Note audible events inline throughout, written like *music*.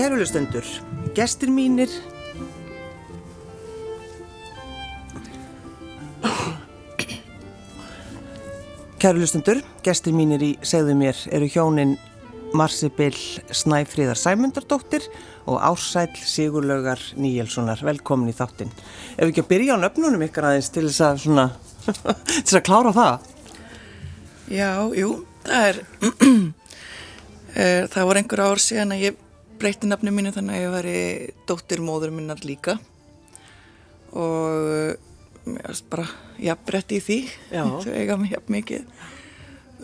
Kærulustendur, gestir mínir Kærulustendur, gestir mínir í segðu mér eru hjónin Marsibill Snæfríðar Sæmundardóttir og Ársæl Sigurlaugar Níelssonar. Velkomin í þáttinn. Ef við ekki að byrja á nöfnunum ykkar aðeins til þess að svona, *laughs* til þess að klára það? Já, jú, það er, *clears throat* það voru einhver ár síðan að ég breyti nafni mínu þannig að ég væri dóttir móður minnar líka. Og mér varst bara jafnbrett í því, þau *laughs* eiga mig jafn mikið.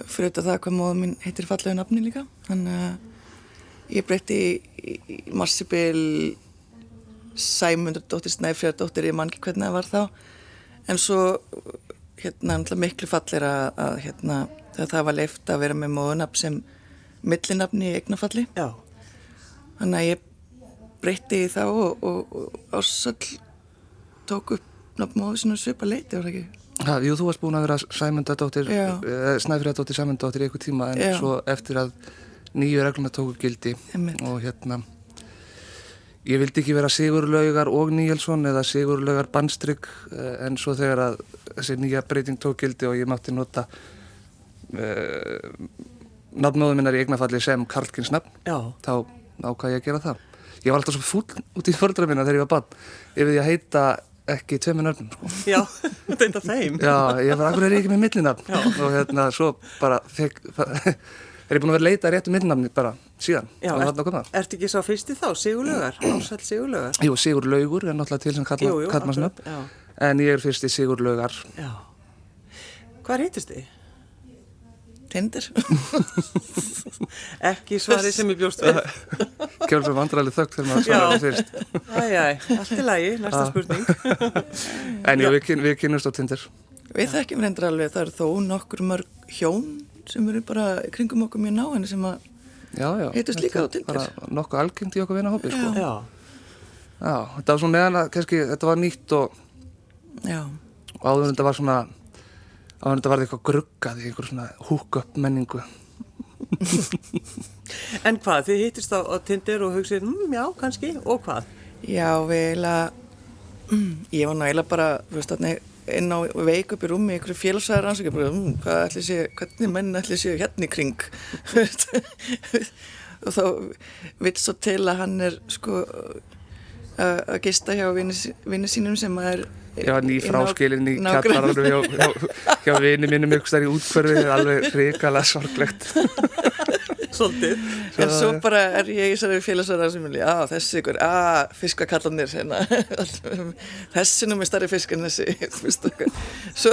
Fyrir þetta það hvað móður mín heitir fallegu nafni líka. Þannig að ég breyti í, Marsibil Sæmundardóttir Snæfjardóttir, ég man ekki hvernig það var þá. En svo hérna miklu fallir að, að hérna, það var leift að vera með móðunafn sem millinafni í eignafalli Já. Þannig að ég breytti í þá og, og, og ásall tók upp nafnmóðu svona svipa leiti, var það ekki? Ha, jú, þú varst búin að vera Sæmundadóttir eh, Snæfriðadóttir Sæmundadóttir í einhver tíma en Já. svo eftir að nýju regluna tóku gildi Einmitt. og hérna ég vildi ekki vera Sigurlaugar og Níelsson eða Sigurlaugar Bandstrygg eh, en svo þegar að þessi nýja breyting tók gildi og ég mátti nota uh, nafnmóðu minnar í eignafalli sem Karlkins nafn Já. þá ákvæði ég að gera það. Ég var alltaf svo full út í förðra minna þegar ég var bann því að heita ekki tveimu nörnum sko. Já, þetta er þeim. Já, ég var akkur er ekki með millinafn? Og hérna svo bara fekk, *laughs* er ég búin að vera að leita réttu millinafni bara síðan? Já, er, ert ekki svo fyrsti þá, Sigurlaugar *clears throat* Ársæl Sigurlaugar Jú, Sigurlaugur er náttúrulega til sem kalla maður snöpp en ég er fyrsti Sigurlaugar. Já. Hvað reytist þið? Tindir *laughs* Ekki svari sem ég bjóst við. *laughs* Kjörn sem vandræðileg þögt þegar maður svaraði fyrst. Æjæ, allt í lagi, næsta ah. spurning. *laughs* En jú, við, við kynumst á Tindir Við þekkjum reyndra alveg, það eru þó nokkur mörg hjón sem eru bara kringum okkur mjög náðan sem að heitust líka á Tindir Nokkuð algengt í okkur vinahópi sko. Já. Já, þetta var svona meðan að þetta var nýtt og, og áður en þetta var svona á hann þetta var eitthvað gruggað í einhver svona húk-up menningu *laughs* En hvað, þið hittist á, á Tinder og hugsið, mm, já, kannski, og hvað? Já, við eiginlega mm, ég var nægilega bara, þú veist, inn á veik upp í rúmi, einhverju félagsæðar ansökja, mm, hvað ætli sé, hvernig menn ætli sé hérna í kring *laughs* og þá vilt svo til að hann er sko að gista hjá vinni sínum sem er Já, ný fráskilin í kjallararnu hjá, hjá, hjá vini mínum ykkur starf í útkvörfi, alveg hrikalega sorglegt. *laughs* Svolítið. En svo bara er ég í þessari félagsverðar sem vilja, að þessi ykkur, að fiskakallanir, hérna, *laughs* þessi nú með starri fisk en þessi. *laughs* Svo,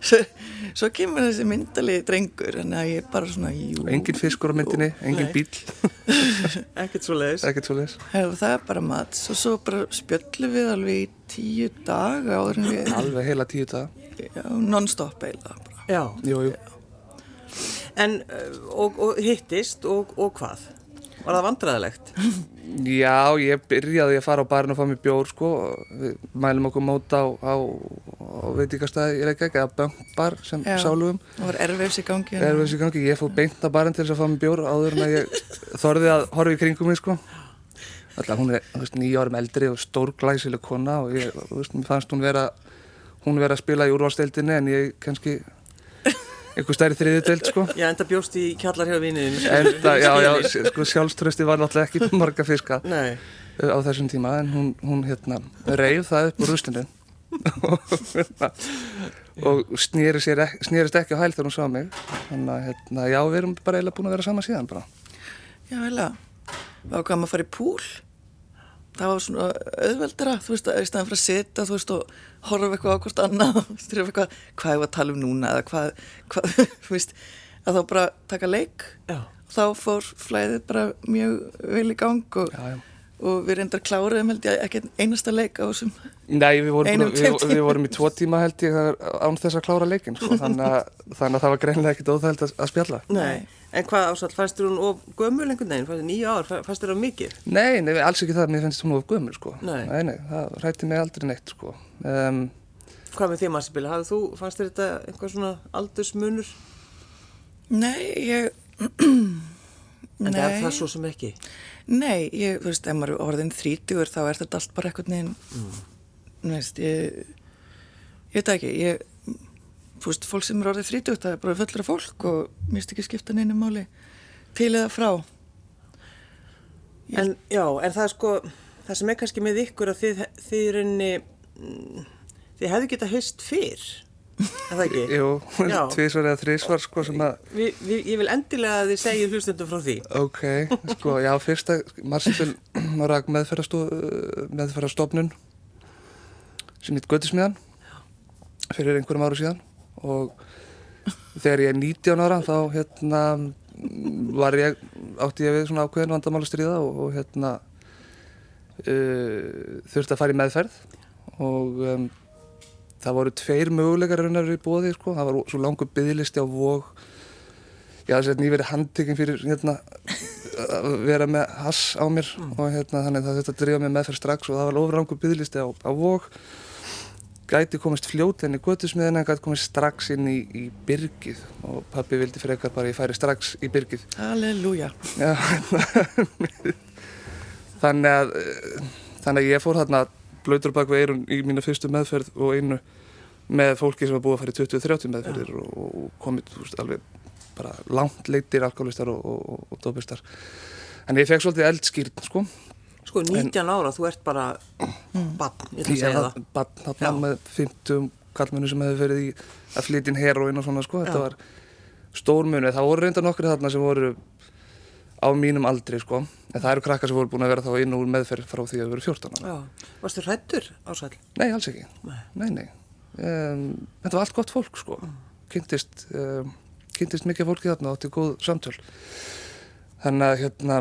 svo, svo kemur þessi myndalegi drengur, en að ég bara svona, jú. Engin fiskur á myndinni, engin Nei. bíl. *laughs* Ekkert svo leiðis. Ekkert svo leiðis. Það er bara mat, svo, svo bara spjöllum við alveg í tíu en við... Alveg heila tíu daga. Já, non-stop bara. Já. Jú, jú. En, og, og hittist og, og hvað? Var það vandræðilegt? Já, ég byrjaði að fara á barinn og fá mér bjór, sko. Við mælum okkur móta á, á, á veitíkastæði í Reykjavík, eða böngbar sem Já, sálugum. Það var erfiðs í gangi. Erfiðs í gangi. Ég fór beint á barinn til þess að fá mér bjór áður en að ég þorði að horfa í kringum mig, sko. Alltaf hún er veist, nýja árum eldri og stórglæsileg kona og ég veist, fannst hún vera, hún vera að spila í úrvalstildinni en ég kannski einhver stærri þriðuteld sko. Já, enda bjóst í kjallar hjá vinniðin. Enda, já, já, sko sjálfströsti var náttúrulega ekki marga fiska Nei. á þessum tíma en hún, hún hérna reyð það upp úr rústinu *laughs* og snýrist ekki á hæl þegar hún sá mig þannig að hérna, já, við erum bara eiginlega búin að vera sama síðan bara. Já, eiginlega. Við ákvæmum að fara í púl það var svona auðveldara þú veist, í staðan fyrir að setja þú veist og horfa eitthvað á hvort annað *laughs* eitthvað, hvað er að tala um núna eða hvað, hvað *laughs* þú veist, að þá bara taka leik Já. þá fór flæðið bara mjög vel í gang og, Já, já. Og við reyndar kláruðum held ég ekki einasta leik á þessum Nei, við vorum, við, við vorum í tvo tíma held ég án þess að klára leikin sko. þannig, að, þannig að það var greinlega ekkit óþægild að, að spjalla Nei. En hvað ásall, fæstur hún of gömul einhvern veginn, fæstur nýja ár, fæstur hún mikið? Nei, nei, alls ekki það, mér finnst hún of gömul sko. Nei. nei, nei, það rætti mig aldrei neitt sko. um, Hvað með því Marsipil, hafðu þú, fannst þér þetta einhver svona aldursmunur? Nei, ég *clears throat* En það er það svo sem ekki. Nei, ég, þú veist, ef maður er orðin þrítugur þá er þetta allt bara eitthvað neginn, mm. veist, ég, ég veit ekki, ég, þú veist, fólk sem er orðið þrítugt, það er bara fullur af fólk og finnst ekki skipta neinu máli til eða frá. En já, en það er sko, það sem er kannski með ykkur að þið, þið er enni, þið hefðu geta heist fyrr, er það ekki? Jú, tvísvar eða þrísvar sko sem að Vi, vi, ég vil endilega að þið segja hlustundum frá því. Ok, sko, já, fyrsta Marsibil *clears throat* var að meðferðarstofnun sem hitt Göttismiðan fyrir einhverjum áru síðan og þegar ég er 19 ára þá hérna var ég, átti ég við svona ákveðin vandamál að stríða og, og hérna uh, þurfti að fara í meðferð og um, það voru tveir möguleikar raunar í bóði, sko, það var svo langur byggðlisti á vóg ég hafði sett nýverið handtekinn fyrir hérna að vera með hass á mér og hérna þannig að það þurfti að drífa mig meðferð strax og það var ofrangur byggðlisti á, á vóg gæti komist fljót enn í göttusmiðina en gæti komist strax inn í, í byrgið og pappi vildi frekar bara ég færi strax í byrgið. Halleluja. *laughs* Þannig að eh, þannig að ég fór þarna blöytur bak við eirun í mínu fyrstu meðferð og einu með fólki sem var búið að fara í 20-30 meðferðir og, og komið veist, alveg bara langt leittir alkoholistar og, og, og, dópistar en ég fekk svolítið eldskýrn sko Sko, 19 ára, þú ert bara bann, ég ætla að segja var það. bann Já. þarna með 50 kallmennu sem hefði verið í að flytja inn heroin og svona sko þetta Já. var stórmunu, það voru reynda nokkri þarna sem voru á mínum aldri sko en það eru krakkar sem voru búin að vera þá inn og úr meðferð frá því að þau voru 14 ára Já. Varstu hrættur ásæl? Nei, alls ekki. Nei, nei. Um, þetta var allt gott fólk, sko. Kynntist, um, kynntist mikið fólki þarna og átti góð samtöl. Þannig að hérna,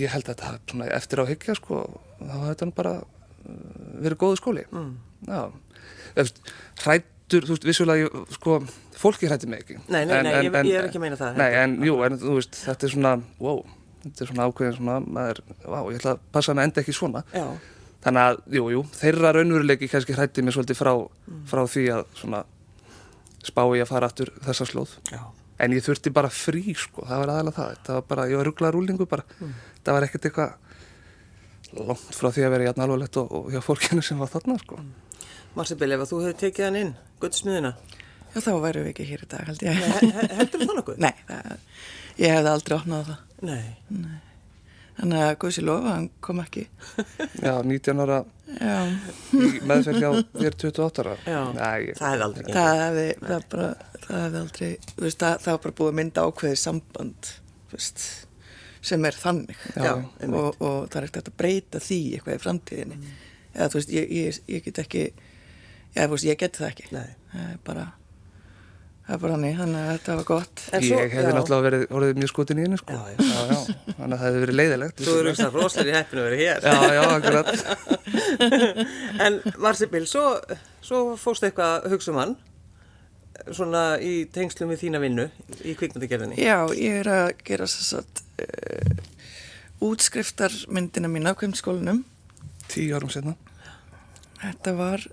ég held að þetta svona, eftir á higgja, sko, þá var þetta bara uh, verið góðu skóli. Mm. Já. Hrættur, þú veist, vissulega, ég, sko, fólki hrættir mig ekki. Nei, nei, nei, ég- ég er ekki að meina það. Nei, en jú, en þú veist, þetta er svona, wow, þetta er svona ákveðin svona, maður, wow, ég ætla að passa að enda ekki svona. Já. Þannig að, jú, jú, þeirra raunveruleiki kannski hrætti mig svolítið frá, frá því að svona spá ég að fara aftur þessa slóð. Já. En ég þurfti bara frí, sko, það var aðalega það. Það var bara, ég var rugglaður úlingu bara. Það var ekkert eitthvað langt frá því að vera jætna alvarlegt og, og hjá fólkinu sem var þarna, sko. Marsibil, ef að þú hefur tekið hann inn, guttsmiðina, Já, þá værum við ekki hér í dag, held ég. heldur það nokkuð? *laughs* Nei, það, ég hefði aldrei opnað það. Nei. Þannig að Guðs í lofa, hann kom ekki. Já, 19 ára Já, í meðferð hjá þér 28 ára. Já, Nei, það hefði aldrei það hefði, það bara, það hefði aldrei, þú veist, það, það var bara búið að mynda ákveðið samband, þú veist, sem er þannig. Já, einmitt. og, og það er ekkert að breyta því eitthvað í framtíðinni. Eða, þú veist, ég, ég, ég get ekki, já, þú veist, ég get það ekki. Nei. Það er bara, það er bara hannig, þannig að þetta var gott. Svo- ég hefði já. náttúrulega verið, orðið mjög skotin í henni, sko. Já, já. já, já. *laughs* Þannig að það hefði verið leiðilegt. Þú eru þess að rosalega heppinu að vera hér. Já, já, akkurat. *laughs* En Marsibil, svo, svo fórstu eitthvað að hugsa um hann, svona í tengslum við þína vinnu í kvikmyndagerðinni. Já, ég er að gera þess að uh, útskriftarmyndina mína á kvimskólanum. Tíu árum setna. Þetta var,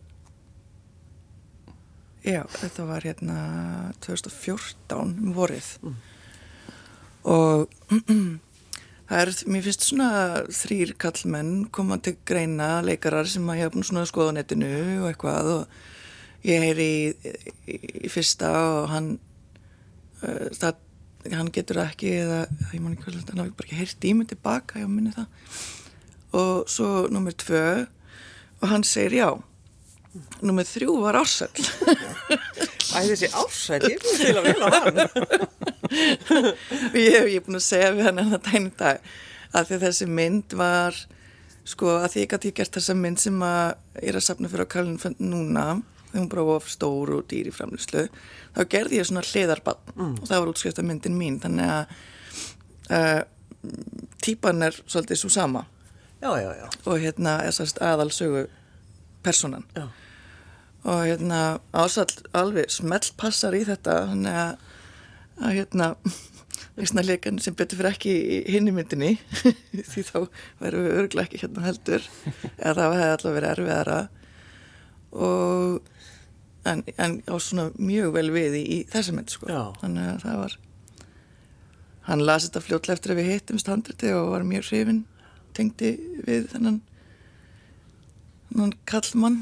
já, þetta var hérna 2014 um vorið. Og *clears throat* það er, mér finnst svona þrýr kallmenn koma til greina leikarar sem að ég hef búin svona að skoða á netinu og eitthvað og ég heyri í, í, í fyrsta og hann uh, það, hann getur ekki eða ég man ekki hvað hann hafi bara ekki heyrt í mig tilbaka, ég minni það og svo nummer tvö og hann segir já nummer þrjú var ársæll Æ, þessi ásætt, ég er til að vilja hann. *laughs* ég hef ég búin að segja við hann en það dæni dag að því að þessi mynd var sko að því ég gæti gert þessa mynd sem að er að safna fyrir á Kalin núna þegar hún bara of stór og dýr í framlýslu þá gerði ég svona hliðarbann og það var útskrifta myndin mín þannig að uh, típan er svolítið svo sama Já, já, já. og hérna er aðalsögu personan Já. Og hérna ásall alveg smellpassar í þetta þannig að, að hérna *laughs* leikan sem betur fyrir ekki í hinni myndinni. *laughs* Því þá verðum við örglega ekki hérna heldur. *laughs* Eða það hefði alltaf verið erfiðara. Og en, en á svona mjög vel við í, í þessa mynd sko. Já. þannig að það var hann las þetta fljótlega eftir að við hittumst handriti og var mjög hrifin tengdi við þennan þennan kallmann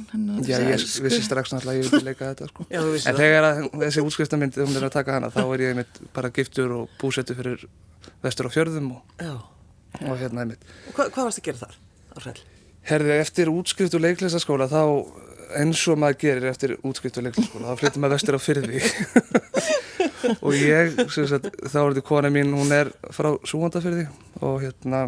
Já, ég vissi strax náttúrulega að ég vildi leika þetta sko. *laughs* Já, En það. þegar að þessi útskriftamynd, hún er að taka hana, þá er ég einmitt bara giftur og búsettur fyrir vestur á fjörðum og, og hérna einmitt. Og hvað, hvað varst að gera þar, Ársæl? Herði, eftir útskrift og leiklistaskóla þá eins og maður gerir eftir útskrift og leiklistaskóla, þá flyttum maður vestur á fyrði. *laughs* og ég, sem sagt, þá er þetta kona mín, hún er frá Súandafyrði og hérna,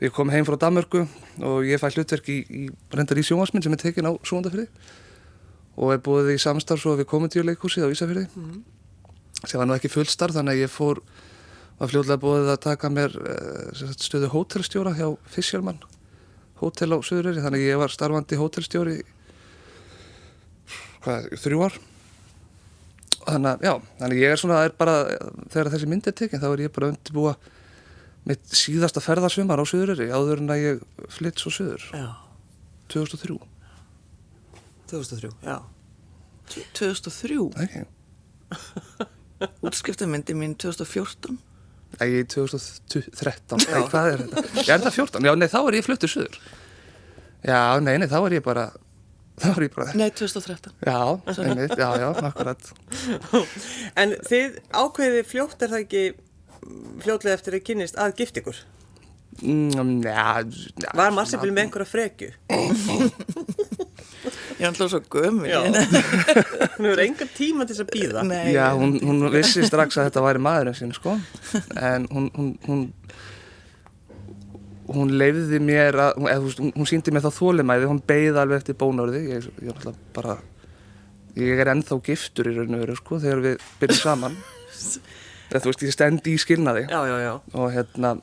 við komum heim frá Danmörku og ég fæ hlutverk í, í reyndar í sjónvarsminn sem er tekin á Súandafyrði og er búið í samstarf svo við komendíuleikhúsið á Ísafyrði sem var nú ekki fullstarf þannig að ég fór var fljóðlega búið að taka mér eh, stöðu hótelstjóra hjá Fischermann hótel á Suðureyri þannig að ég var starfandi hótelstjóri hvað, þrjú ár. Þannig að, já, þannig ég er svona er bara, þegar þessi mynd er tekin þá er ég bara undirbúa mitt síðasta ferðarsumar á Suðureyri áður en að ég flytt svo Suður. Já. 2003 2003, já. 2003 Nei, *laughs* útskriftamyndi mín 2014 Nei, 2013 Nei, hvað er þetta? Já, er það 14? Já, nei, þá er ég fluttur Suður. Já, nei, nei, þá er ég bara þá er ég bara nei 2013 Já, einmitt, já, já, akkurat. *laughs* En þið ákveðið fljótt er það ekki fljótlega eftir að kynist að gift ykkur? mm, já, já, Var Marsibil með einhverja frekju? ég er alltaf svo ég- *laughs* Hún hefur engan tíma til þess að býða. nei, Já, hún, hún vissi strax að þetta væri maðurinn sín, sko En hún, hún, hún hún leiði mér að, veist, hún, hún síndi mér þá þólimæði, hún beigði alveg eftir bónorði ég, ég er alltaf bara ég er ennþá giftur í raun og veru, sko þegar við byrjum saman *laughs* þú veist, ég stend í skilnaði Já, já, já. og hérna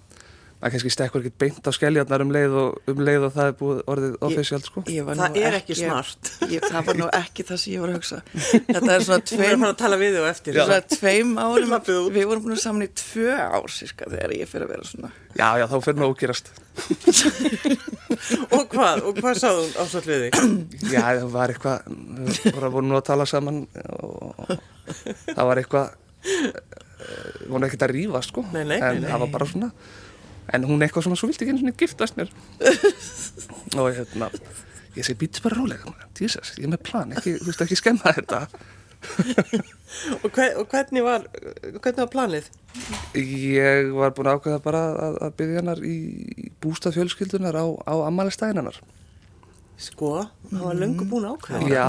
maður kannski stekkur ekkert beint á skelljarnar um leið og, um leið og það er búið orðið official sko. Það er ekki smart. ég, það var nú ekki það sem ég var að hugsa *laughs* þetta er svona Við erum tveim, að tala við þig og eftir. svona tveim árum við vorum búin að saman í tvö ár sirka, þegar ég fyrir að vera svona Já, já, þá fyrir nú ógerast Og hvað? Og hvað sáðu hún ásvall við þig? *clears throat* Já, það var eitthvað við vorum að tala saman og það var eitthvað við vorum ekkert að rífa sko Nei, nei, en nei, það var bara svona en hún eitthvað svona, svo vildi ekki einu svona giftast mér *laughs* og hérna ég segi, býttu bara rólega Jesus, ég er með plan, ekki, þú veist ekki skemma þetta *laughs* Og, hver, og hvernig var, hvernig var planið? Ég var búin að ákveða bara að, að byggja hennar í bústað fjölskyldunar á, á ammælistæðin hennar. Sko, hann var löngu búin að ákveða. Já.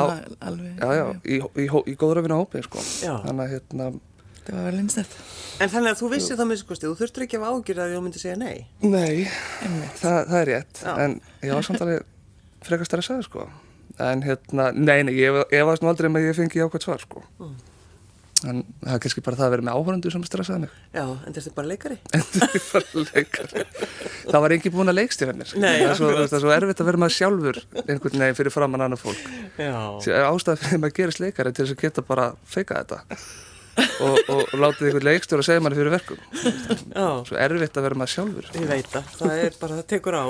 Já, já, í, í, í, í góðröfina hópi, sko. Já. Þannig að, hérna, það var vel einsnett En þannig að þú vissið það með skosti, þú þurftur ekki að ágjur að þú myndi segja nei. nei, það, það er rétt. Já. En ég var samt alveg frekar stressaði, sko. En hérna, nei, nei, ég, ég var svona aldrei með að ég fengi ákveðt svar, sko. En það er kannski bara það að vera með áhörundu sem stressaði mig. Já, en þetta er bara leikari. *laughs* En það er bara leikar. Það var engin búin að leikstýra mér. Nei, það, er svo, það er svo erfitt að vera maður sjálfur einhvern veginn fyrir framann annað fólk. Já. Það er ástæða fyrir að maður gerist leikari til þess að geta bara feika þetta og, og, látið einhvern leikstjóra segja manni fyrir verkum Já, svo erfitt að vera maður sjálfur ég veit það. Það er bara, það tekur á.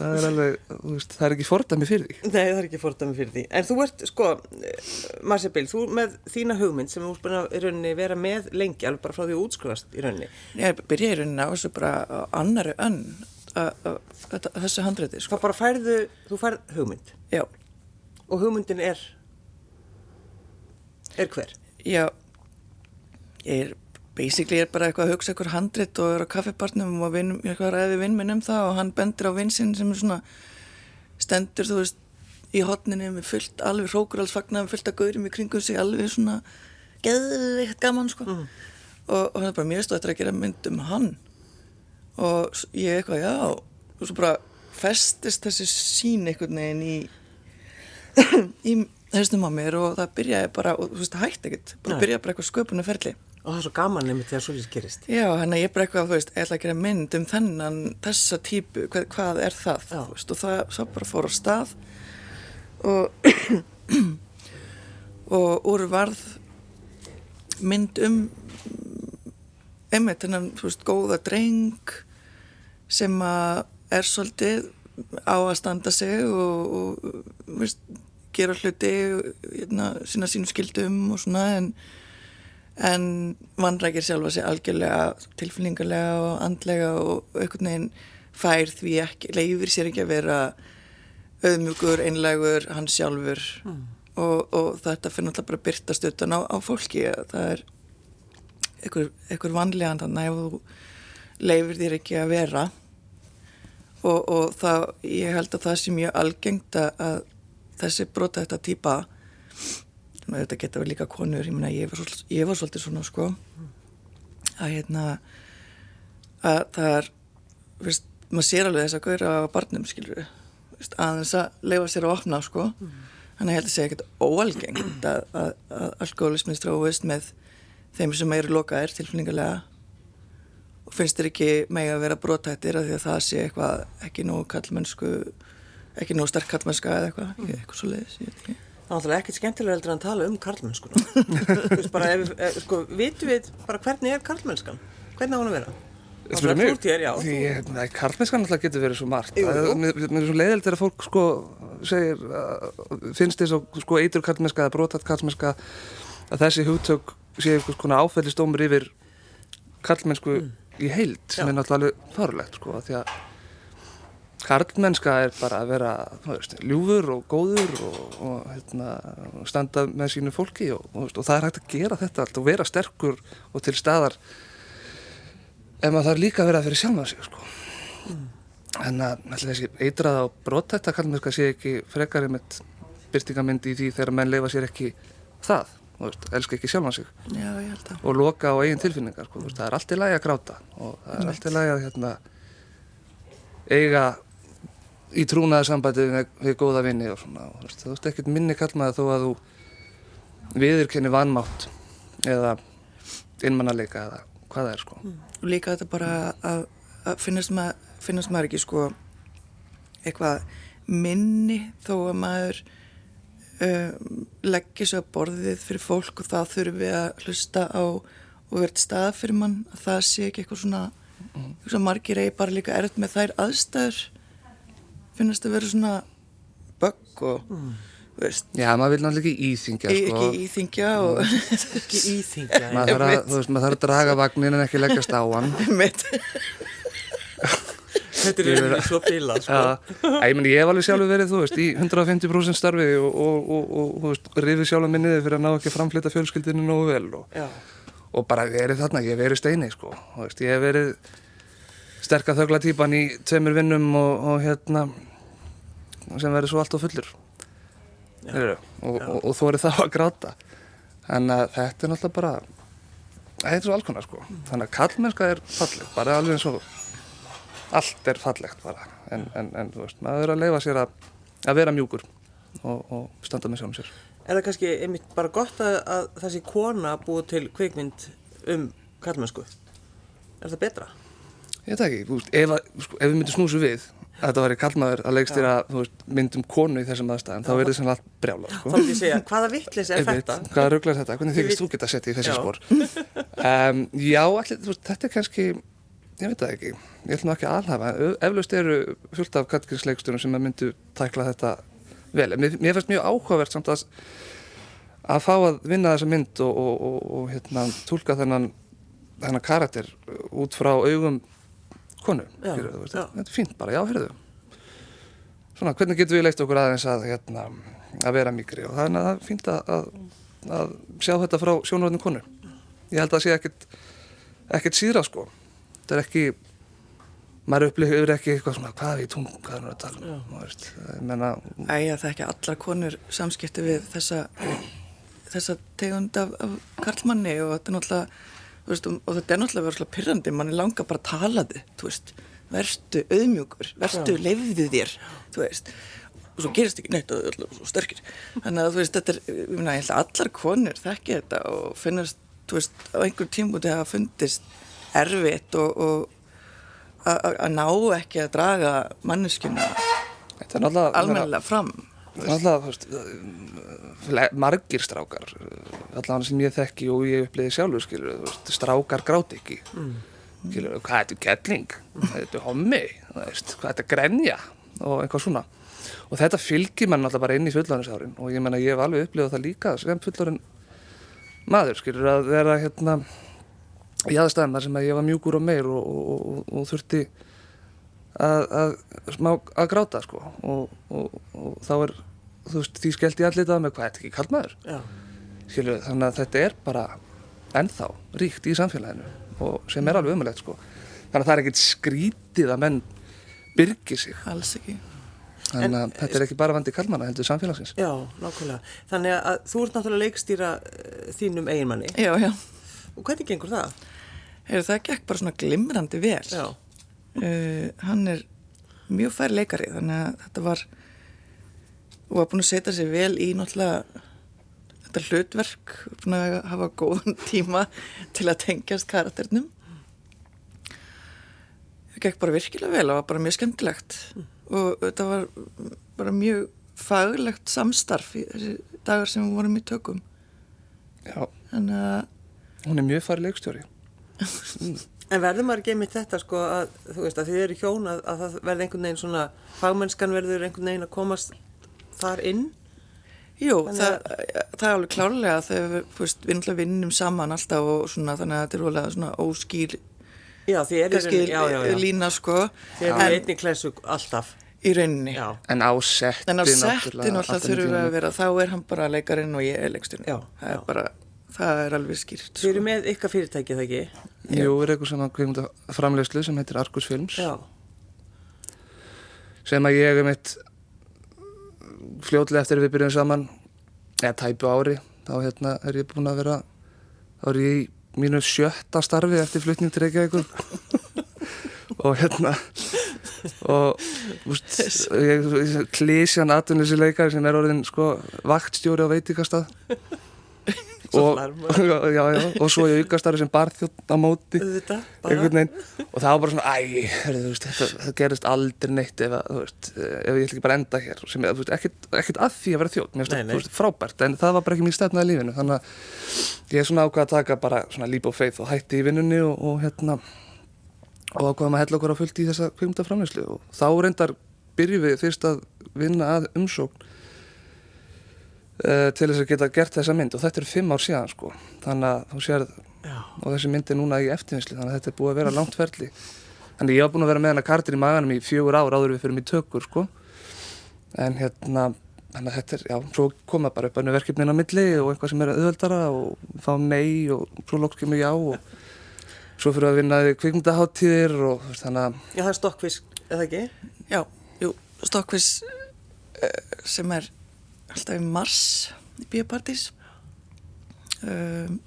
það er alveg, þú veist, það er ekki fordæmi fyrir því Nei, það er ekki fordæmi fyrir því. En þú ert, sko, Marsebil, þú með þína hugmynd sem búin að í rauninni vera með lengi, alveg bara frá því að útskrifast í rauninni. ég byrjaði í rauninni á þessu bara annari önn að- að- að- að þessu handriti sko. Hvað bara færðu, þú færð hugmynd já, og hugmyndin er, er hver? já ég er basically er bara eitthvað að hugsa eitthvað handrit og er á kaffibarnum og vin, eitthvað að ræði vinn minn um það og hann bendir á vinsinn sem er svona stendur þú veist í hotninu með fullt alveg hrókuralsfagnar með fullt af gaurum í kringum sig alveg svona geðveikt gaman sko. Og, og það er bara mér stóð eftir að gera mynd um hann. Og ég eitthvað já og svo bara festist þessi sín einhvern veginn í í þessum á mér og það byrjaði bara og þú veist það hætti ekkert. Bara byrjaði bara eitthvað sköpunum ferli Og það er svo gaman nefnir þegar svo lítið gerist. já hann ég bara eitthvað þú veist ég ætla að gera mynd um þennan þessa típu hvað, hvað er það Já. þú veist, og það svo bara fór á stað og *clears throat* og úr varð mynd um einmitt þennan þú veist góða dreng sem að er svolítið á að standa sig og, og veist, gera hluti hérna, sína sínum skildum og svona en, en vanrækir sjálfa sig algjörlega tilfinningarlega og andlega og einhvern veginn fær því ekki, leifir sér ekki að vera auðmjúkur, einlegur, hans sjálfur mm. og, og þetta fyrir náttúrulega bara að byrta stötun á, á fólki það er einhver, einhver vanlegan þannig að þú leifir þér ekki að vera og, og það, ég held að það sé mjög algengt að þessi brota þetta týpa þetta geta vel líka konur ég, mena, ég, var svol, ég var svolítið svona sko að hérna að það er viðst, maður sér alveg þess að gauðra á barnum skilur við að þess að leifa sér að opna sko mm. þannig að ég held að segja ekkert óalgengt að, að, að alkoholismin stráist með þeim sem eru lokaðir tilfinningarlega og finnst þér ekki með að vera brotættir að því að það sé eitthvað ekki nóg kallmennsku ekki nóg sterk kallmennska eða eitthvað, mm. eitthvað svo leiðis, ég veit ekki Það er náttúrulega ekkert skemmtilega heldur að tala um karlmennskuna. Þú veist bara, ef, ef, sko, vitu við bara hvernig er karlmennskan? Hvernig á hann að vera? Það er já. Því, nei, karlmennskan alltaf getur verið svo margt. Jú, jú. Mér er svo leiðild þegar fólk, sko, segir, finnst þess að, sko, eitur karlmennska eða brotat karlmennska að þessi hugtök sé einhvers konar áfællistómur yfir karlmennsku mm. í heild sem já. er náttúrulega farulegt, sko, því að Karlmennska er bara að vera veist, ljúfur og góður og, og hérna, standa með sínu fólki og, og, og það er hægt að gera þetta allt og vera sterkur og til staðar ef maður þarf líka að vera að vera sjálf með sig sko. mm. en að þessi eitraða og brotætta karlmennska sé ekki frekarið með byrtingamindi í því þegar menn leifa sér ekki það Veist, elska ekki sjálf á sig Já, og loka á eigin tilfinningar sko, veist, það er allt í lagi að gráta og það er allt í lagi að hérna, eiga í trúnaðarsambandi við, við góða vinni og svona og, þú veist ekkert minni kallmaða þó að þú viðurkenni vanmátt eða innmannarleika eða hvað það er sko mm. og líka þetta bara að, að finnast, mað, finnast maður ekki sko eitthvað minni þó að maður um, leggir svo að borðið fyrir fólk og það þurfum við að hlusta á og verðt stað fyrir mann að það sé ekki eitthvað svona, mm. margir eigi bara líka erft með þær aðstæður finnast að vera svona bögg og mm. veist. Já, maður vil náttúrulega ekki íþingja sko. Ekki íþingja og Ekki íþingja Maður þarf að, veist, maður þarf að draga vagnin en ekki leggast á hann. Mitt Þetta er verið svo bíla sko. ja, Ég meni, ég hef alveg sjálfur verið, þú veist, í 150% starfi og, og, og, og veist, rifið sjálf minniði fyrir að ná ekki að framflita fjölskyldinu nógu vel og bara verið þarna, ég hef verið steini, sko, veist, ég hef verið sterkar þögla típan í tveimur vinnum og hérna sem verður svo alltaf fullur Já. og, og, og þú verður þá að gráta en að þetta er náttúrulega bara þetta er svo alkonar sko mm. þannig að kallmennska er fallegt bara alveg eins og allt er fallegt bara en, en, en þú veist, maður er að leifa sér að, að vera mjúkur og, og standa með sjálfum sér Er það kannski einmitt bara gott að, að þessi kona búið til kveikmynd um kallmennsku? Er það betra? Ég veit ekki, ef, sko, ef við myndum snúsu við þetta væri kallmaður að þér að myndum konu í þessum aðstæðum, þá verður þetta svona allt brjála sko. Hvaða vittlis er þetta? Hvaða ruggla er þetta? Hvernig þykist þú geta að setja í þessi spór? Um, já, allir, veist, þetta er kannski ég veit það ekki, ég ætlum ekki að alhafa eflaust eru fullt af kattgrísleikstunum sem myndu tækla þetta vel, mér, mér finnst mjög áhugavert samt að að fá að vinna þessa mynd og, og, og, og hérna, tólka þennan þennan karakter út frá augum konu fyrir, já. þetta er fínt bara, já, heyrðu. Svona, hvernig getur við leikt okkur aðeins að, hérna, að vera mikri og það er fínt að, að, að sjá þetta frá sjónuröðinu konu ég held að það sé ekkert ekkert síðra sko. Þetta er ekki maður upplifir ekki eitthvað svona hvað við tún, hvað er það að tala um veist, Æja, það er ekki allar konur samskipti við þessa þessa tegund af, af karlmanni og þetta er náttúrulega veist, og þetta er náttúrulega verið svona pyrrandi mann er langa bara að tala þið verstu auðmjúkur, verstu leiðið þér veist, og svo gerist ekki neitt og það er svo sterkir. Þannig að þú veist, þetta er, ég finna, ég held að allar konur þekki þetta og finnast þú veist, á einhver tímbúti hafa fundist erfitt og, og að ná ekki að draga manneskjuna almennilega fram Alltaf, þú veist, margir strákar, allavega sem ég þekki og ég uppliði sjálfur, skilur, veist, strákar gráti ekki, mm. skilur, hvað er þetta kettling, hvað er þetta hommi, veist, hvað er þetta grenja? Og eitthvað svona. Og þetta fylgir mann alltaf bara inn í fullorðinsárin. Og ég menna ég hef alveg upplifað það líka sem fullorðin maður, skilur, að vera hérna í aðstæðum þar sem að ég var mjúkur og meir og, og, og, og þurfti að, að, smá, að gráta sko. Og, og þá er, þú veist, því skellt ég allir það með hvað, þetta er ekki kall maður Já. skilur, þannig að þetta er bara ennþá ríkt í samfélaginu og sem er alveg umulegt sko þannig að það er ekkert skrítið að menn byrgi sig alls ekki þannig að þetta er ekki bara vandi kallmanna heldur samfélagsins Já, nákvæmlega. Þannig að þú ert náttúrulega leikstýra uh, þínum eiginmanni. já, já, Og hvernig gengur það? Heyrðu, það gekk bara svona glimrandi vel Já. uh, hann er mjög fær leikari þannig að þetta var og var búin að setja sig vel í náttúrulega þetta hlutverk búin að hafa góðan *laughs* tíma til að tengjast karakternum það gekk bara virkilega vel og var bara mjög skemmtilegt. Og þetta var bara mjög faglegt samstarf í þessi dagar sem við vorum í tökum. Já, þannig að hún er mjög farið leikstjóri. *laughs* En verður maður ekki einmitt þetta sko að þú veist að þið eru hjón að, að það verði einhvern veginn svona fagmennskan verður einhvern veginn að komast þar inn? Jú, það, það er alveg klárlega við, veist, við náttúrulega vinnum saman alltaf og svona þannig að þetta er alveg svona óskýr Já, kannski já, já, já. lína sko Þið eru en einni klessu alltaf. í rauninni Já. En á setti en á setti náttúrulega allt þurfum við annað að vera þá er hann bara leikarinn og ég er leiksturinn Já, það já. er bara, það er alveg skýrt Þið eru sko. með ykkar fyrirtæki það ekki? Jú, er eitthvað svona kveimunda framlegslu sem heitir Argus Films Já. sem að ég er mitt fljótlega eftir við byrjum saman eða tæpu ári þá hérna er ég búin að vera þá er ég í mínu sjötta starfi eftir flutning til Reykjavíkur. *laughs* Og hérna og úst, ég, klísjan atvinnusileikar sem er orðin sko vaktstjóri á veitikastað og, *laughs* já, já, og svo ég aukastarfi sem barþjótt á móti veginn. Og það var bara svona æ, hörðu, þú veist, þetta, það gerist aldrei neitt ef, að, veist, ef ég ætla ekki bara enda hér. Sem, veist, ekkert, ekkert að því að vera þjótt mér finnst það frábært. En það var bara ekki mín stefna í lífinu. Þannig að ég er svona ákvað að taka bara svona leap of faith og hætti í vinnunni og, og hérna og ákvaðum að hella okkur á fullt í þessa kveimdaframleyslu og þá reyndar byrjum við fyrst að vinna að umsókn uh, til þess að geta gert þessa mynd og þetta er fimm ár síðan sko þannig að þú sér Já. og þessi mynd er núna í eftirvinnslu þannig að þetta er búið að vera langt ferli þannig ég var búin að vera með hana kartir í maganum í fjögur ár áður en við fyrir mig tökur sko en hérna þannig að þetta er, já, svo koma bara upp annu verkefnin á milli og eitthvað sem er auðveldara og fá nei og svo loks kemur já og svo fyrir að vinna við kvikmyndaháttíðir og þannig að Já, það er stokkfisk, eða ekki? já, jú, Stokkvis uh, sem er alltaf í mars í Bíapartís um,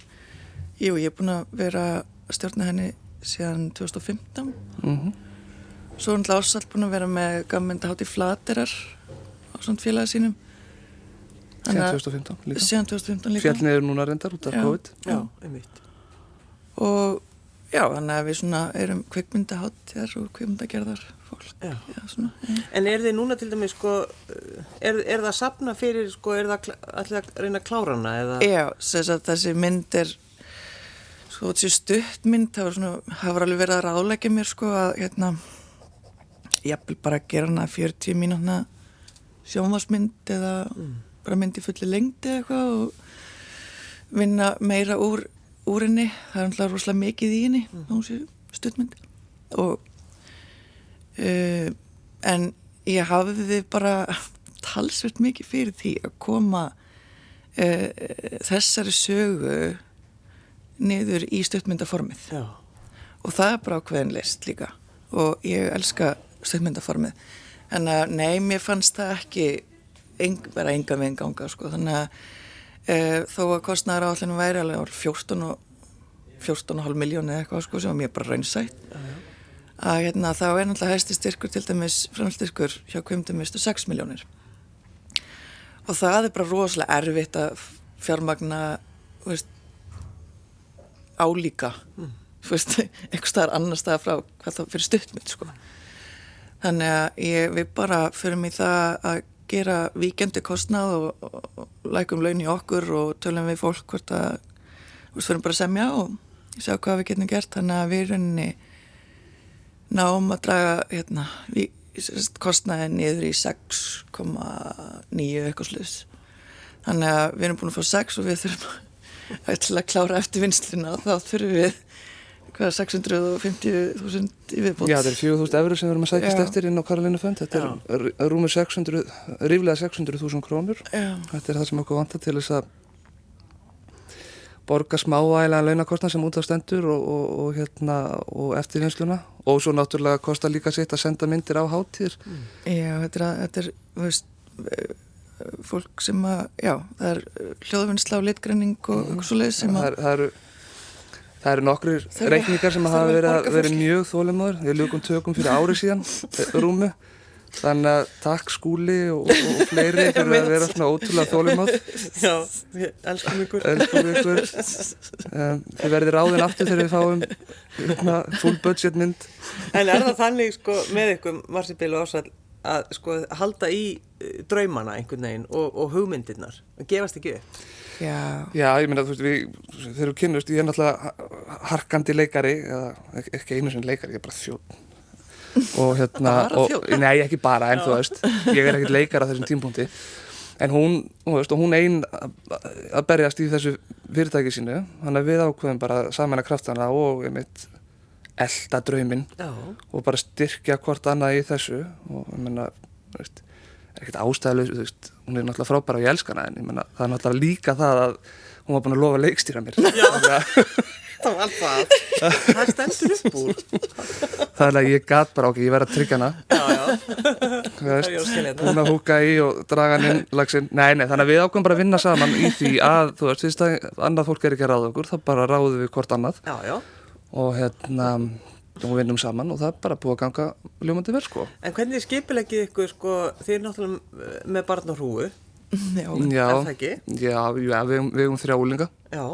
jú, ég er búin að vera að stjórna henni síðan 2015 mm Svo er náttúrulega ásalt búin að vera með gammynda hátt í flaterar á svona félaga sínum. síðan 2015 líka Síðan 2015 líka. fjallni er núna reyndar út af. COVID Já, einmitt. Og já, þannig að við svona erum kvikmynda háttjar og kvikmynda gerðar fólk. Já. Já, svona. En er þið núna til dæmis sko, er, er það að sapna fyrir, sko, er það ætlið að reyna að klára hana eða? Já, þess að þessi mynd er sko þessi stuttmynd var alveg verið að ráðleggja mér sko að hérna jafnvel bara að gera hana 40 mínútna sjónvarsmynd eða bara mynd í fulli lengdi eða eitthvað og vinna meira úr, úr henni það er náttúrulega rosalega mikið í henni mm. stuttmynd og uh, en ég hafiði bara *laughs* talsvert mikið fyrir því að koma uh, þessari sögu niður í stuttmyndaformið. Já. og það er bara ákveðin list líka. Og ég elska stuttmyndaformið. En að nei, mér fannst það ekki vera enga við enganga sko. þannig að e, þó að kostnæður áallinu væri alveg ár 14 og 14,5 miljónu eða eitthvað sko, sem var mér bara raunsætt að hérna, þá er náttúrulega hæsti styrkur til dæmis framstyrkur hjá kvimdumistu 6 miljónir og það er bara rosalega erfitt að fjármagna veist, álíka. Þú veist, einhver staðar annar staðar frá hvað það fyrir stuttmynd sko. þannig að ég, við bara förum í það að gera víkendi kostnað og, og, og lækum laun í okkur og tölum við fólk hvort að veist, förum bara að semja og sjá hvað við getum gert. Þannig að við rauninni náum að draga hérna, kostnaði niður í 6,9 eitthvað sluðs þannig að við erum búin að fá 6 og við þurfum að klára eftir vinsluna þá þurfum við hvað 650.000 í viðbót Já, þetta er 4.000 eurur sem við erum að sækist Já. eftir inn á Karolínu Fönd. Þetta er r- rúmur 600, ríflega 600.000 krónur. Já. Þetta er það sem okkur vantar til þess að borga smávægilega launakostna sem út af stendur og, og, og, hérna, og eftirvinnsluna. Og svo náttúrulega kostar líka sitt að senda myndir á hátíðir. Já, þetta er, að- þetta er þú veist, eh, fólk sem að, já, það er eh, hljóðvinnsla og litgreining og mm. svo leið sem það, að, er- það eru það eru Þurfa- reikningar sem hafa verið, verið mjög þólimóður við ljúkum tökum fyrir ári síðan eh, rúmu þannig að takk skúli og, og fleiri *laughs* fyrir að vera svona ótrúlega þólimóð Já, við elskum ykkur. elskum ykkur um, þið verðið ráðin aftur þegar við fáum hérna, full budget mynd En er það þannig sko með ykkur Marsibil og Ásall að sko halda í eh, draumana einhvern veginn og, og hugmyndirnar og gefast ekki upp? já, Já, ég meina, þú veist, við, þegar við kynnust, ég er náttúrulega harkandi leikari, eða ek- ekki einu sinni leikari, ég er bara þjótt. Og hérna, og, nei, ekki bara, en þú veist, ég er ekkert leikar á þessum tímpúnti. En hún, þú veist, og hún ein að að berjast í þessu fyrirtæki sínu, þannig að við ákveðum bara að samena kraftana og einmitt elda drauminn Já. og bara styrkja hvort annað í þessu og ég meina, þú veist, er ekkert ástæðileg, þú veist, hún er náttúrulega frábæra og ég elska hana en ég meina, það er náttúrulega líka það að hún var búin að lofa að leikstýra mér. Það var *laughs* alltaf Það stendur upp úr. þannig að ég gat bara, ok, ég verð að tryggja hana, Já, já. hún að húka í og draga hann inn lagsinn. Nei, nei, þannig að við ákveðum bara að vinna saman í því að, þú veist, fyrst að annað fólk er ekki að ráða okkur, þá bara ráðum við hvort annað Já, já. og hérna, og vinnum saman og það er bara búið að ganga ljómandi vel, sko. En hvernig skipilegið ykkur sko, þið er náttúrulega með barn og hrúu, já, Já, Er það já, við, við eigum þrjá úlinga. já,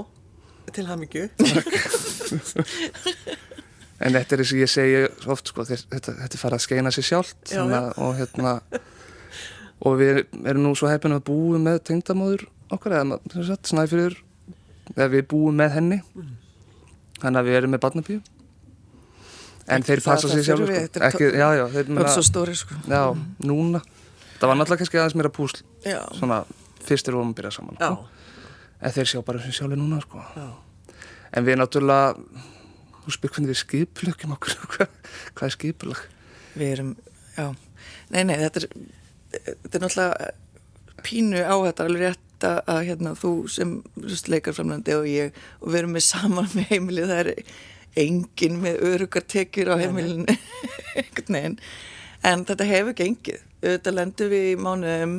til hamingju. En þetta er eins og ég segi oft sko, þetta, þetta farið að skeina sér sjálft Já, svona, og hérna og við erum nú svo heppin að búum með tengdamóður okkar eða sagt, snæfyrir eða við búum með henni. Þannig að við erum með barnabíu en þeir passa að sér sjálfur þurfi, sko. ekki, já, já, þeir meina stóri sko. Já, núna. Það var náttúrulega kannski aðeins meira púsl já, svona fyrstir vorum að byrja saman Já, sko. En þeir sjá bara sem sjálfur núna sko. En við náttúrulega, þú spyr hvernig við skipulögjum okkur, hvað, er skipulög? við erum já, nei, nei, þetta er þetta er náttúrulega pínu á þetta alveg rétt að, að hérna, þú sem leikarframlandi og ég og við erum með saman með heimilið það er engin með örugar tekjur á heimilinu *laughs* en þetta hefur gengið. Auðvitað lendum við í mánuðum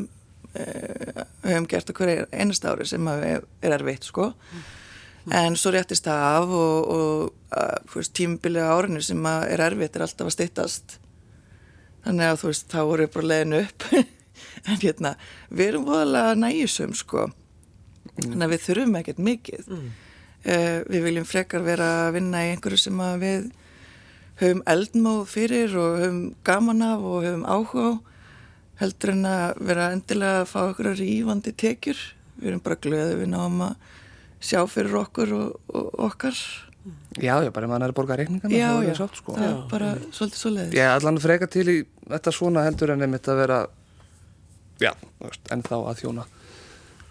uh, hefum gert okkur einast ári sem að er erfitt sko. En svo réttist það af og, og uh, fyrst, tímabilið á árinu sem að er erfitt er alltaf að styttast. Þannig að þú veist, þá voru við bara leiðin upp. *laughs* En hérna, við erum voðalega næjusum sko. Þannig að við þurfum ekkert mikið. Mm. við viljum frekar vera að vinna í einhverju sem að við höfum eldmóð fyrir og höfum gaman af og höfum áhuga á heldur en að vera endilega að fá okkur að rífandi tekjur við erum bara glöðið við náum að sjá fyrir okkur og, og okkar Já, já, bara ef maður er að borga reikningana, já, þá er já, það sátt, sko. það er bara svolítið svoleiðis Ég er allan að freka til í þetta svona heldur en einmitt að vera, já, veist, ennþá að þjóna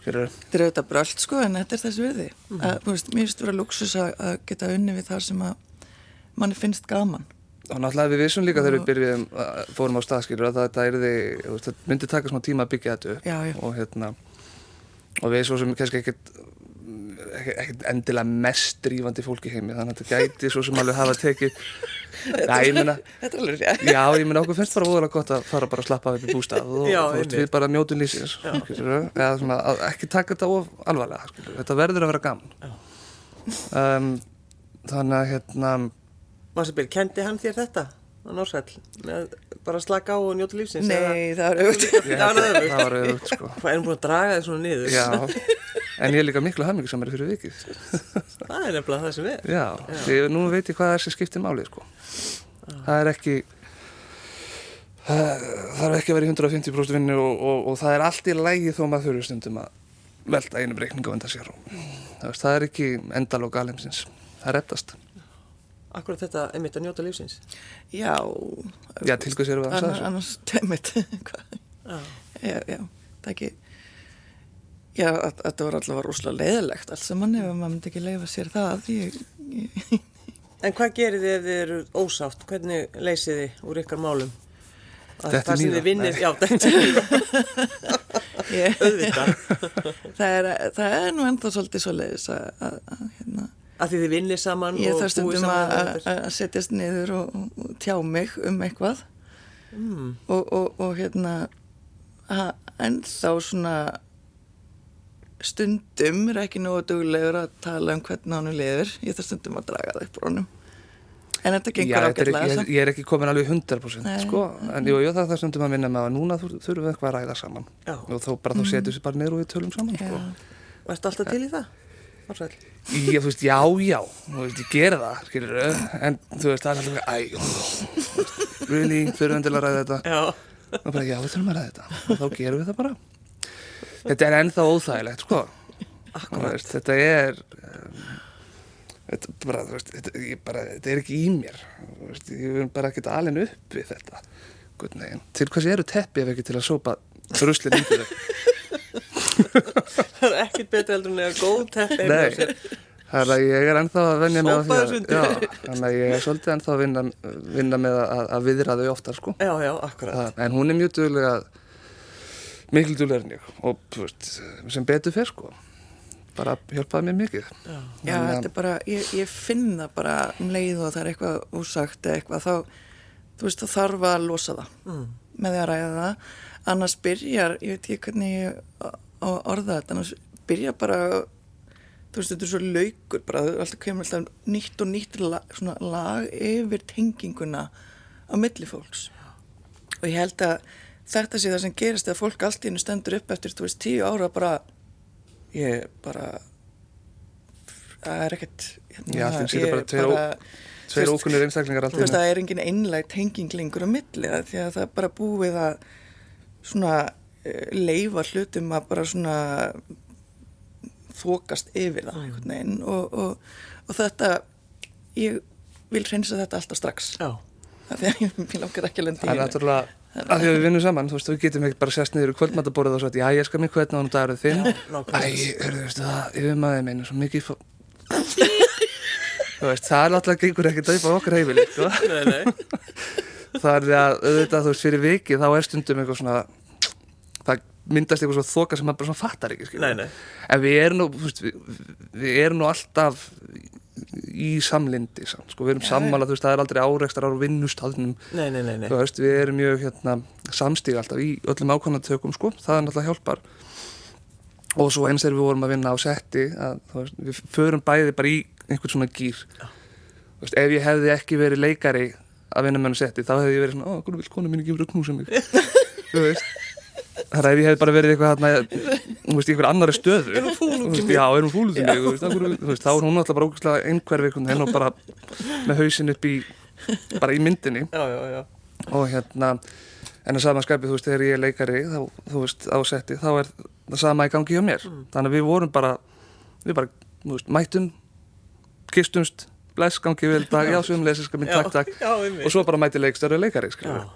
fyrir, Þetta er auðvitað bröld sko en þetta er þessi virði. Mm. Að, þú veist, mér finnst vera luxus að, að geta unni við það sem að manni finnst gaman. Og náttúrulega við vissum líka þegar við byrjum, fórum á staðskilur að þetta yrði, þú veist, þetta myndi taka smá tíma að byggja þetta upp Já, já. og hérna, og við svo sem kannski ekkert, ekkert endilega mest drífandi fólk í heimi, þannig að þetta gæti svo sem alveg hafa tekið, *laughs* Þetta er alveg rétt. Já, ég meina okkur finnst bara óðurlega gott að fara bara að slappa upp í bústað og Já, einmitt. við bara lífsins skilurðu, eða svona, að ekki taka þetta of alvarlega, þetta verður að vera gaman um, þannig að hérna Marsibil, kendi hann þér þetta á Norsæll? Með bara slaka á og njóta lífsins? Nei, það er auðvitað. *laughs* ég Það var það var auðvitað sko Hvað erum búin að draga þið svona niður? Já, *laughs* en ég er líka miklu hamingisamari fyrir vikið *laughs* Það er nefnilega það sem er. Já, því nú veit ég hvað er sem skiptir máli sko það er ekki það þarf ekki að vera í 150% vinnu og, og, og það er allt í lægi þó maður þurfi stundum að velta einum reikningu undan sér og það, það er ekki endalók alheimsins það er rettast Akkurat þetta er mitt að njóta lífsins. Já. Já, til hvers erum við að Annars, annars temmit. *laughs* Já. já, já, það ekki. Já, þetta var allavega rosalega leiðilegt allt saman ef maður myndi ekki leifa sér það. Ég, ég, *laughs* En hvað gerir þið ef þið eru ósátt? Hvernig leysið þið úr ykkar málum? Að sem í það? þið vinnir, já, þetta er *laughs* það, er, það er nú enda svolítið svo leiðis að, að, að hérna, Að þið þið vinnir saman ég og þarf stundum að, að að setjast niður og, og, tjá mig um eitthvað Mm. og, og, og hérna að, en þá svona stundum er ekki nógu duglegur að tala um hvernig hann liður ég þarf stundum að draga það upp úr honum en þetta gengur ágætlega ég, ég er ekki komin alveg 100% Nei. sko, en jú, jú, það er það stundum að vinna með að núna þur- þurfum við eitthvað að ræða saman Já. og þó bara þá setjum við bara niður og við tölum saman sko. Og ertu alltaf til í það? Ársæl. ég, þú veist, já, já, þú veist, ég gera það skilur en þú veist, það er alltaf æ, þú veist, really, þurfum við til að ræða þetta? Já. og bara, já, við þurfum að ræða þetta. Og þá gerum við það bara. Þetta er ennþá óþægilegt, sko. Veist, þetta er um, þetta, er bara, þú veist, þetta, ég bara, þetta er ekki í mér. Þú veist, ég er bara ekkert alin upp við þetta. Guð, nei, til hvers eru teppi ef ekki til að sópa ruslinn í þau Það er ekkert betur heldur en að góð teppi. Nei, það er að ég er ennþá að venja með að, já, þannig að ég er svolítið ennþá að vinna, vinna með að, að viðra þau oftar sko. Já, já, akkurat. það, en hún er mjög duglega mikil duglega en ég og veist, sem betur fyrr sko bara hjálpaði mér mikið Já, að- þetta er bara, ég, ég finn það bara um leið og það er eitthvað úsagt eða eitthvað, þá, þú veist, þá þarf að losa það Mm. með því að ræða það. Annars byrjar, ég veit ekki hvernig ég á að orða þetta, annars byrjar bara, þú veist, þetta er svo laukur bara, það er alltaf kemur alltaf nýtt og nýtt lag, svona lag yfir tenginguna á milli fólks. Og ég held að þetta sé það sem gerist þegar fólk allt í hennu stendur upp eftir, þú veist, tíu ára bara, ég bara það er ekkert hérna, Já, situr ég bara tveir ó- tveir ókunnir einstaklingar þú veist það er engin einlæg tenging lengur á milli það, því að það er bara búið að svona leifa hlutum að bara svona þokast yfir það einhvern veginn og, og, og þetta ég vil reynsa þetta alltaf strax Já. það því að ég vil okkar ekki að lendi Það er náttúrulega, að því að við vinnum saman, þú veist, við getum ekkert bara sest niður í kvöldmattaborðið og svo að, já, ég skal mér hvernig á hann dagur þinn. Æ, hörðu, veistu það, yfir maður minn er svo mikið fó... Þú veist, það er náttúrulega gengur ekkert á okkar heimili, sko. Nei, nei. Það er því að, auðvitað, þú veist, fyrir vikið, þá er stundum eitthvað svona, það myndast eitthvað svo þoka sem maður bara svona fattar ekki. Nei, nei. En við erum nú, við, við erum nú alltaf í samlindi, samt, sko, við erum þú veist, það er aldrei áreikstar á vinnustafnum við erum mjög hérna, samstíg alltaf í öllum ákvæmnatökum sko, það er náttúrulega hjálpar. Og svo eins er við vorum að vinna á setti að veist, við förum bæði bara í einhvern svona gýr Þú veist, ef ég hefði ekki verið leikari að vinna með hann setti, þá hefði ég verið svona, ó, hvernig vil konu mín ekki verið að knúsa mig? *laughs* Þú veist Það er ef ég hef bara verið eitthvað hérna, þú veist, í einhver annari stöðu. Er hún fúl út í mig? Já, er hún fúl út í mig, þú veist, þú veist, þá er hún alltaf bara ógæslega einhverfi veginn og bara með hausinn upp í, bara í myndinni. Já, já, já. og hérna en að sama skapið, þú veist, þegar ég er leikari þá, þú veist, á setti, þá er það sama í gangi hjá mér, þannig að við vorum bara við bara, þú veist, mættum kistumst, bless, gangi vel dag, já, sömulegis, Já, einmitt. og svo bara mæti leikstöru leikari, skilur Já,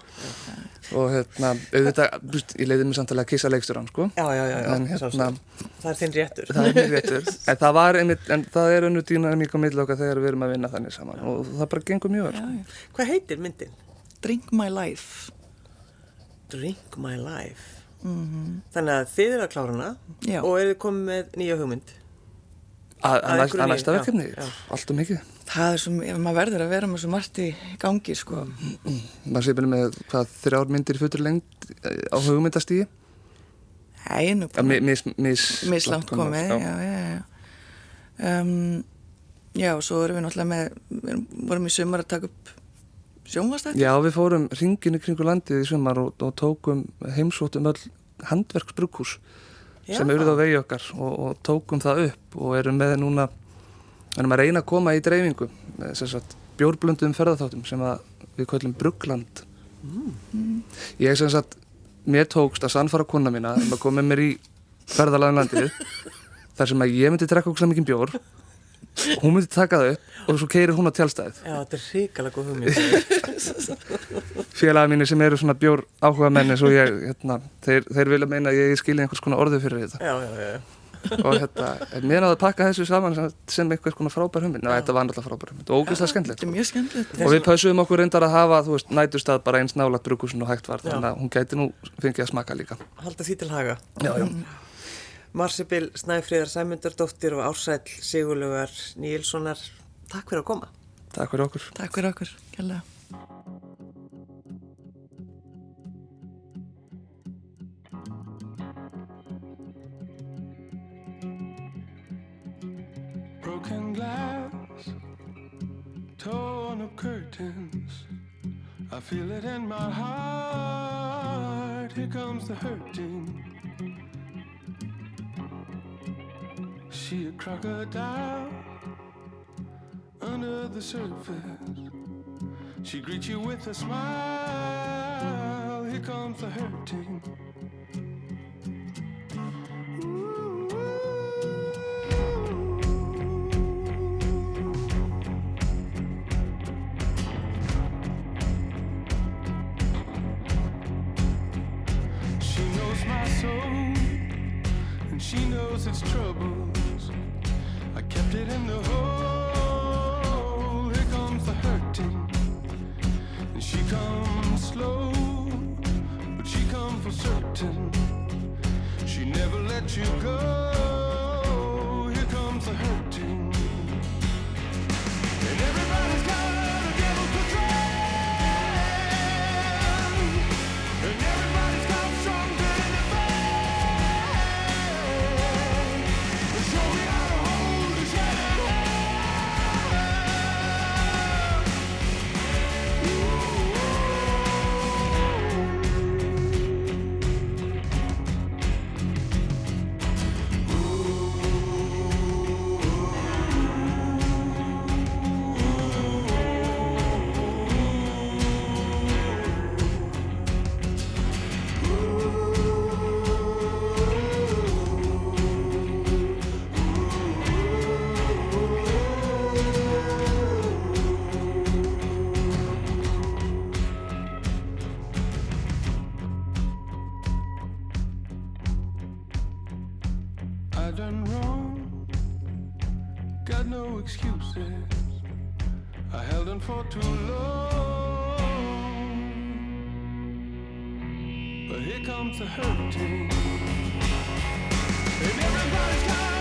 og hérna, auðvitað, ég leiði mig samtalið að kissa leikstöran, sko já, já, já, já. en hérna. Það er þinn réttur. það er mér réttur *laughs* en það var einmitt, en það er önnu dýna mjög okkar þegar við erum að vinna þannig saman og það bara gengur mjög vel, sko. Hvað heitir myndin? Drink my life Drink my life. Þannig að þið eru að klára hana Já. og eru komið með nýja hugmynd. að, næsta verkefni, allt og mikið það er svo, maður verður að vera með svo margt í gangi sko. Maður sé bara með hvað þrjár myndir futur lengt eh, á hugmyndastíði Nei, nú ja, mi- mis, mis, mislangt komið já, já, já um, já, og svo erum við náttúrulega með við vorum í sumar að taka upp sjónvastætt já, við fórum ringinu kringu landið í sumar og, og tókum heimsóttum öll handverksbrukkús sem eruð á vegi okkar og, og tókum það upp og erum með núna erum að reyna að koma í dreifingu með sem sagt bjórblöndum ferðarþáttum sem að við kallum Bruggland ég sem sagt mér tókst að sannfara kona mína um að koma með mér í ferðarlaðin landið þar sem að ég myndi drekka okkur mikið bjór hún myndi taka það upp og svo keirir hún á tjálstæðið Já, þetta er hrikalega góð hugmynd. *laughs* félaga mínir sem eru svona bjór áhuga menni svo ég, hérna, þeir, þeir vilja meina að ég skilja einhvers konar orðu fyrir þetta já, já, já. Og hérna, mér náðu að pakka þessu saman sem, sem einhvers konar frábær hugmynd. Og þetta var náttúrulega frábær hugmynd. Og ógeðslega skemmtilegt. er og við pössum okkur reyndar að hafa, þú veist, nætustad bara eins nálat brukusin og hægt var Já. þannig að hún gæti nú fengið að smaka líka. Halda því til haga. Já, já, Marsibil Snæfríðar Sæmundardóttir og Ársæll Sigurlaugar Níelssonar, takk fyrir að koma. takk fyrir okkur. Takk fyrir okkur, kærlega. Torn up curtains. I feel it in my heart. Here comes the hurting. She a crocodile under the surface. She greets you with a smile. Here comes the hurting. And she knows its troubles. I kept it in the hole. Here comes the hurting, and she comes slow, but she comes for certain. She never let you go. Excuses. I held on for too long, but here comes the hurting, and everybody's got